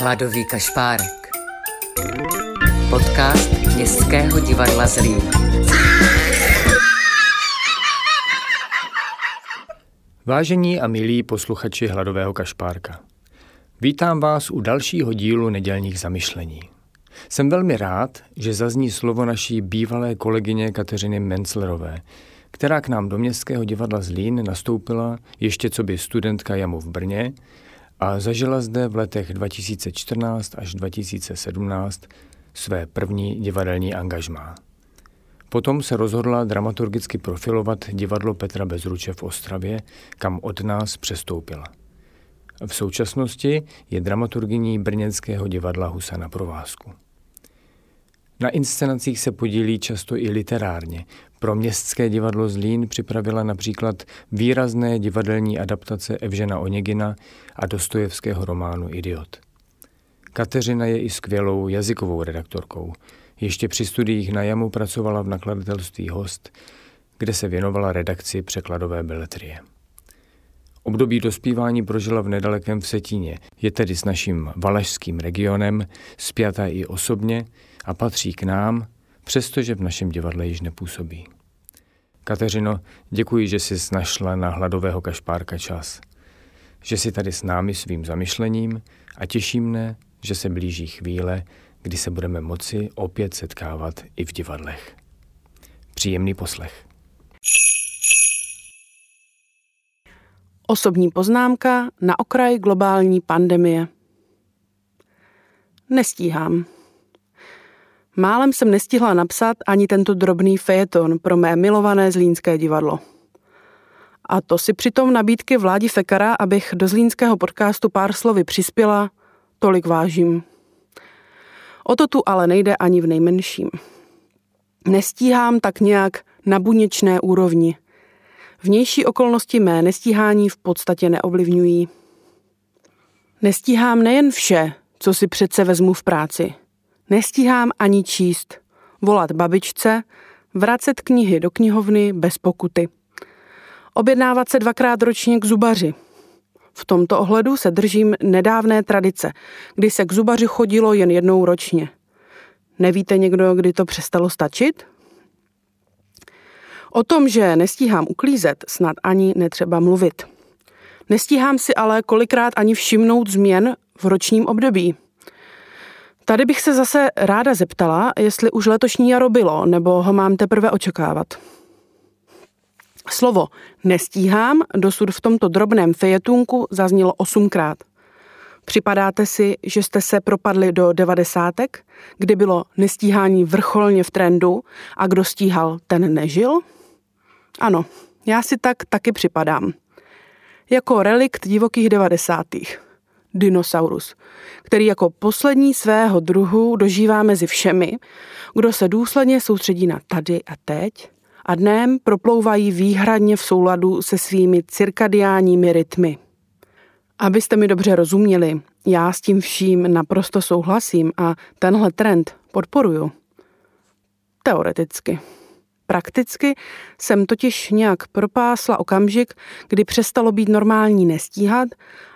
Hladový kašpárek. Podcast Městského divadla Zlín. Vážení a milí posluchači Hladového kašpárka. Vítám vás u dalšího dílu nedělních zamyšlení. Jsem velmi rád, že zazní slovo naší bývalé kolegyně Kateřiny Menclerové, která k nám do Městského divadla Zlín nastoupila ještě co by studentka Jamu v Brně a zažila zde v letech 2014 až 2017 své první divadelní angažmá. Potom se rozhodla dramaturgicky profilovat divadlo Petra Bezruče v Ostravě, kam od nás přestoupila. V současnosti je dramaturgyní brněnského divadla Husa na provázku. Na inscenacích se podílí často i literárně. Pro městské divadlo Zlín připravila například výrazné divadelní adaptace Evžena Oněgina a Dostojevského románu Idiot. Kateřina je i skvělou jazykovou redaktorkou. Ještě při studiích na JAMu pracovala v nakladatelství Host, kde se věnovala redakci překladové beletrie. Období dospívání prožila v nedalekém Vsetíně, je tedy s naším valašským regionem, spjatá i osobně a patří k nám, přestože v našem divadle již nepůsobí. Kateřino, děkuji, že jsi našla na hladového kašpárka čas. Že jsi tady s námi svým zamyšlením a těší mne, že se blíží chvíle, kdy se budeme moci opět setkávat i v divadlech. Příjemný poslech. Osobní poznámka na okraj globální pandemie. Nestíhám. Málem jsem nestihla napsat ani tento drobný fejeton pro mé milované zlínské divadlo. A to si přitom nabídky vládi Fekara, abych do zlínského podcastu pár slovy přispěla, tolik vážím. O to tu ale nejde ani v nejmenším. Nestíhám tak nějak na buněčné úrovni. Vnější okolnosti mé nestíhání v podstatě neovlivňují. Nestíhám nejen vše, co si přece vezmu v práci. Nestíhám ani číst, volat babičce, vracet knihy do knihovny bez pokuty. Objednávat se dvakrát ročně k zubaři. V tomto ohledu se držím nedávné tradice, kdy se k zubaři chodilo jen jednou ročně. Nevíte někdo, kdy to přestalo stačit? O tom, že nestíhám uklízet, snad ani netřeba mluvit. Nestíhám si ale kolikrát ani všimnout změn v ročním období. Tady bych se zase ráda zeptala, jestli už letošní jaro bylo, nebo ho mám teprve očekávat. Slovo nestíhám dosud v tomto drobném fejetunku zaznělo osmkrát. Připadáte si, že jste se propadli do devadesátek, kdy bylo nestíhání vrcholně v trendu a kdo stíhal, ten nežil? Ano, já si tak taky připadám. Jako relikt divokých devadesátých dinosaurus, který jako poslední svého druhu dožívá mezi všemi, kdo se důsledně soustředí na tady a teď a dnem proplouvají výhradně v souladu se svými cirkadiánními rytmy. Abyste mi dobře rozuměli, já s tím vším naprosto souhlasím a tenhle trend podporuju. Teoreticky. Prakticky jsem totiž nějak propásla okamžik, kdy přestalo být normální nestíhat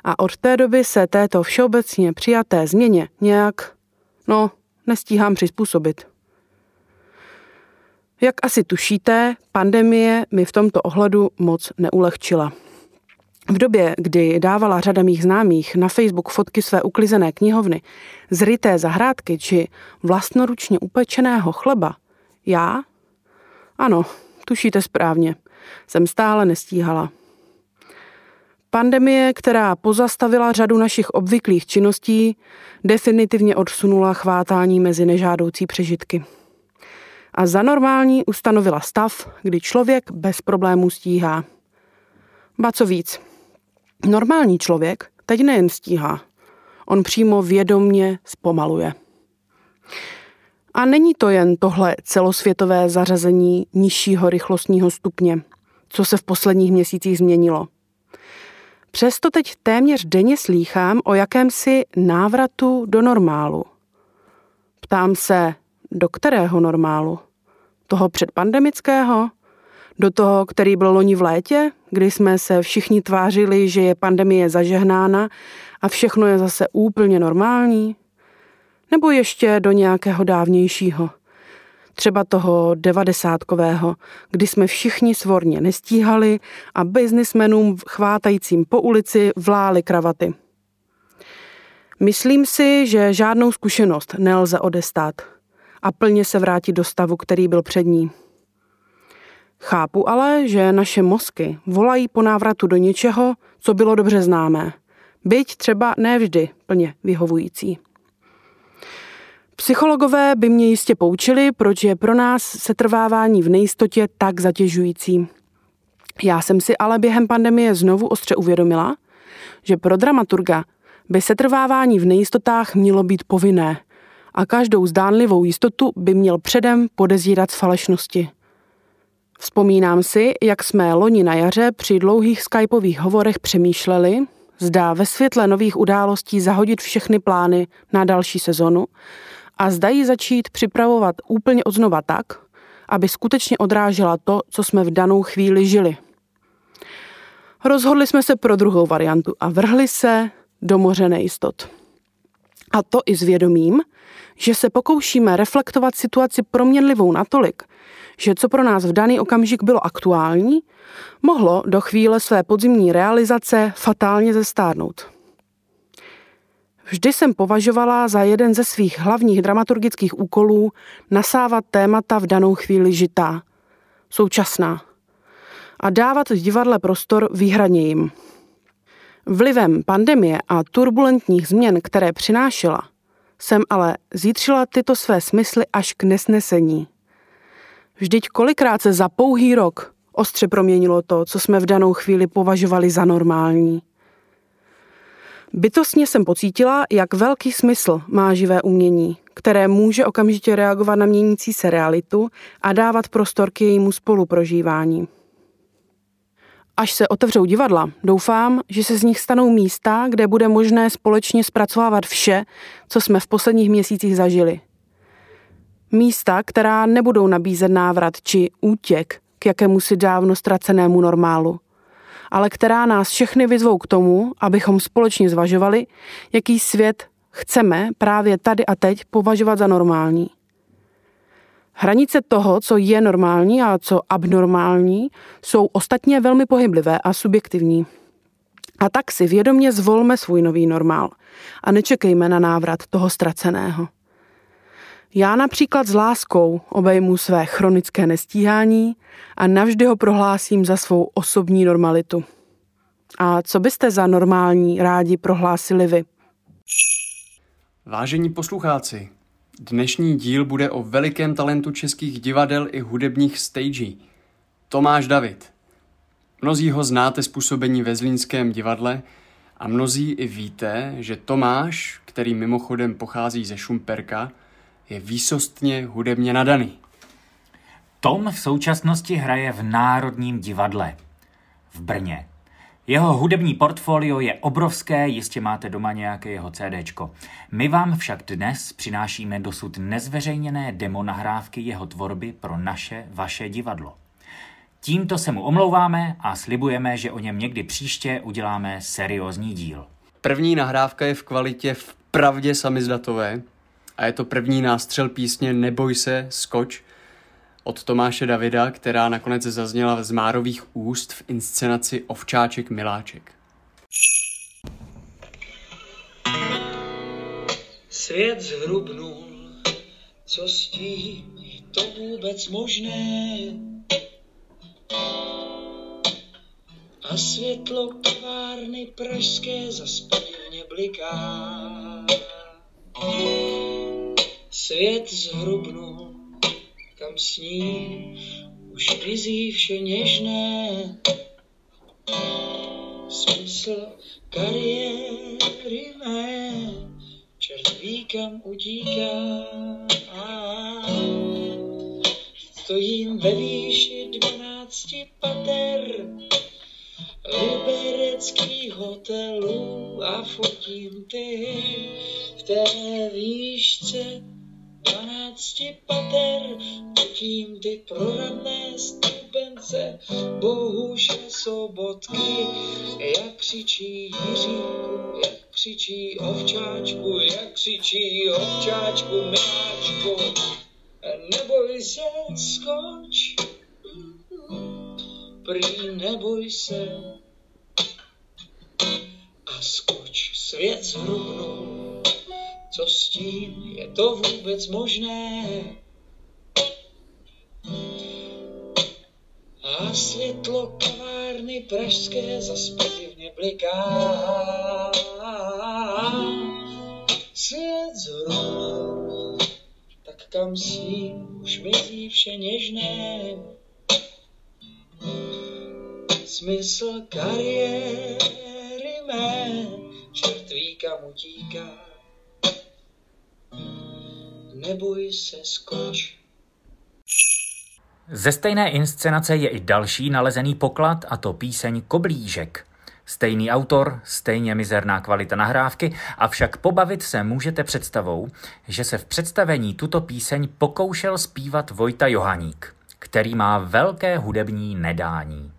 a od té doby se této všeobecně přijaté změně nějak, no, nestíhám přizpůsobit. Jak asi tušíte, pandemie mi v tomto ohledu moc neulehčila. V době, kdy dávala řada mých známých na Facebook fotky své uklizené knihovny, zryté zahrádky či vlastnoručně upečeného chleba, já ano, tušíte správně. Jsem stále nestíhala. Pandemie, která pozastavila řadu našich obvyklých činností, definitivně odsunula chvátání mezi nežádoucí přežitky. A za normální ustanovila stav, kdy člověk bez problémů stíhá. Ba co víc, normální člověk teď nejen stíhá, on přímo vědomně zpomaluje. A není to jen tohle celosvětové zařazení nižšího rychlostního stupně, co se v posledních měsících změnilo. Přesto teď téměř denně slýchám o jakémsi návratu do normálu. Ptám se, do kterého normálu? Toho předpandemického? Do toho, který byl loni v létě, kdy jsme se všichni tvářili, že je pandemie zažehnána a všechno je zase úplně normální? Nebo ještě do nějakého dávnějšího? Třeba toho devadesátkového, kdy jsme všichni svorně nestíhali a biznismenům chvátajícím po ulici vláli kravaty. Myslím si, že žádnou zkušenost nelze odestát a plně se vrátit do stavu, který byl před ní. Chápu ale, že naše mozky volají po návratu do něčeho, co bylo dobře známé, byť třeba nevždy plně vyhovující. Psychologové by mě jistě poučili, proč je pro nás setrvávání v nejistotě tak zatěžující. Já jsem si ale během pandemie znovu ostře uvědomila, že pro dramaturga by setrvávání v nejistotách mělo být povinné a každou zdánlivou jistotu by měl předem podezírat z falešnosti. Vzpomínám si, jak jsme loni na jaře při dlouhých skypových hovorech přemýšleli, zdá ve světle nových událostí zahodit všechny plány na další sezonu a zda ji začít připravovat úplně odznova tak, aby skutečně odrážela to, co jsme v danou chvíli žili. Rozhodli jsme se pro druhou variantu a vrhli se do moře nejistot. A to i s vědomím, že se pokoušíme reflektovat situaci proměnlivou natolik, že co pro nás v daný okamžik bylo aktuální, mohlo do chvíle své podzimní realizace fatálně zestárnout. Vždy jsem považovala za jeden ze svých hlavních dramaturgických úkolů nasávat témata v danou chvíli žitá, současná, a dávat v divadle prostor výhradně jim. Vlivem pandemie a turbulentních změn, které přinášela, jsem ale zítřila tyto své smysly až k nesnesení. Vždyť kolikrát se za pouhý rok ostře proměnilo to, co jsme v danou chvíli považovali za normální. Bytostně jsem pocítila, jak velký smysl má živé umění, které může okamžitě reagovat na měnící se realitu a dávat prostor k jejímu spoluprožívání. Až se otevřou divadla, doufám, že se z nich stanou místa, kde bude možné společně zpracovávat vše, co jsme v posledních měsících zažili. Místa, která nebudou nabízet návrat či útěk k jakému si dávno ztracenému normálu, ale která nás všechny vyzvou k tomu, abychom společně zvažovali, jaký svět chceme právě tady a teď považovat za normální. Hranice toho, co je normální a co abnormální, jsou ostatně velmi pohyblivé a subjektivní. A tak si vědomě zvolme svůj nový normál a nečekejme na návrat toho ztraceného. Já například s láskou obejmu své chronické nestíhání a navždy ho prohlásím za svou osobní normalitu. A co byste za normální rádi prohlásili vy? Vážení poslucháci, Dnešní díl bude o velikém talentu českých divadel i hudebních stagí. Tomáš David. Mnozí ho znáte z působení ve Zlínském divadle a mnozí i víte, že Tomáš, který mimochodem pochází ze Šumperka, je výsostně hudebně nadaný. Tom v současnosti hraje v Národním divadle v Brně. Jeho hudební portfolio je obrovské, jistě máte doma nějaké jeho CDčko. My vám však dnes přinášíme dosud nezveřejněné demo nahrávky jeho tvorby pro naše, vaše divadlo. Tímto se mu omlouváme a slibujeme, že o něm někdy příště uděláme seriózní díl. První nahrávka je v kvalitě v pravdě samizdatové a je to první nástřel písně Neboj se, skoč, od Tomáše Davida, která nakonec zazněla z Márových úst v inscenaci Ovčáček Miláček. Svět zhrubnul, co s tím je to vůbec možné? A světlo kvárny pražské zaspalně bliká. Svět zhrubnul, kam sní, už vizí vše něžné. Smysl kariéry mé, čert ví kam utíká. Stojím ve výši dvanácti pater, libereckých hotelů a fotím ty v té výšce dvanácti pater, Fotím ty prorané stupenci srdce, bohuže sobotky, jak křičí Jiříku, jak křičí ovčáčku, jak křičí ovčáčku, miláčku, neboj se, skoč, prý neboj se, a skoč, svět zhrubnul, co s tím, je to vůbec možné? A světlo kavárny pražské zas podivně bliká. Svět zhrubnul, tak kam s ním už mizí vše něžné. Smysl kariéry mé čertví kam utíká. Neboj se, skoč. Ze stejné inscenace je i další nalezený poklad, a to píseň Koblížek. Stejný autor, stejně mizerná kvalita nahrávky, avšak pobavit se můžete představou, že se v představení tuto píseň pokoušel zpívat Vojta Johaník, který má velké hudební nedání.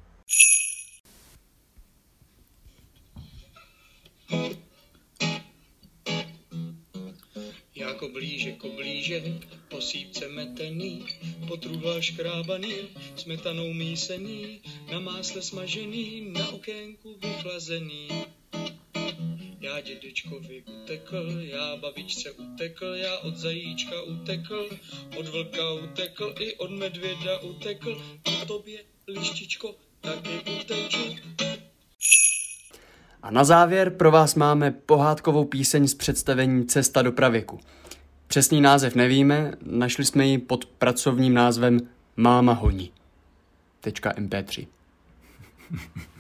Koblíže, koblíže, po sípce metený, potruhla škrábaný, smetanou mísený, na másle smažený, na okénku vychlazený. Já dědečkovi utekl, já babičce utekl, já od zajíčka utekl, od vlka utekl, i od medvěda utekl, a tobě, lištičko, taky uteču. A na závěr pro vás máme pohádkovou píseň z představení Cesta do pravěku. Přesný název nevíme, našli jsme ji pod pracovním názvem Máma honí. .mp3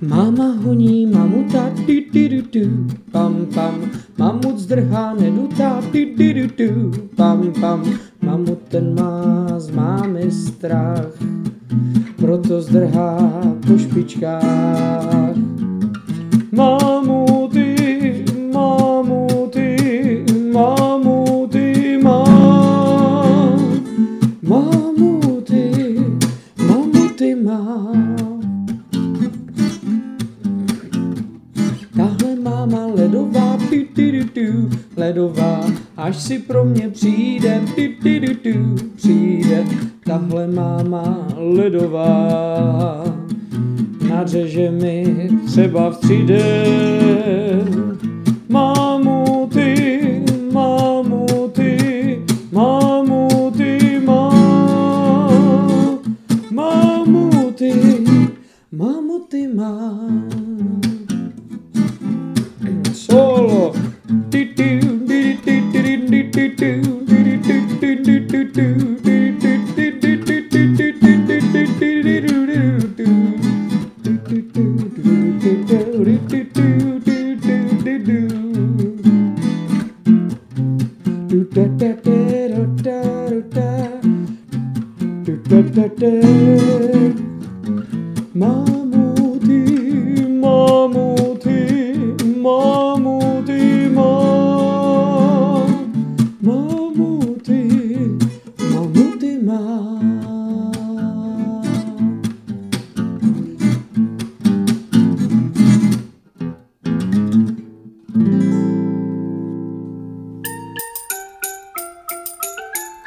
Máma honí mamuta, du, du, du, du, pam, pam. Mamut zdrhá nedutá, du, du, du, du, pam, pam. Mamut ten má z mámy strach, proto zdrhá po špičkách. Mamuty, se bavcide Mamuti, mamuti, mamuti, ma Mamuti, mamuti, ma Solo ti ti ti ti ti ti ti ti ti ti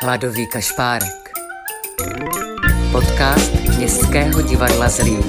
Hladový kašpárek. Podcast Městského divadla Zlín.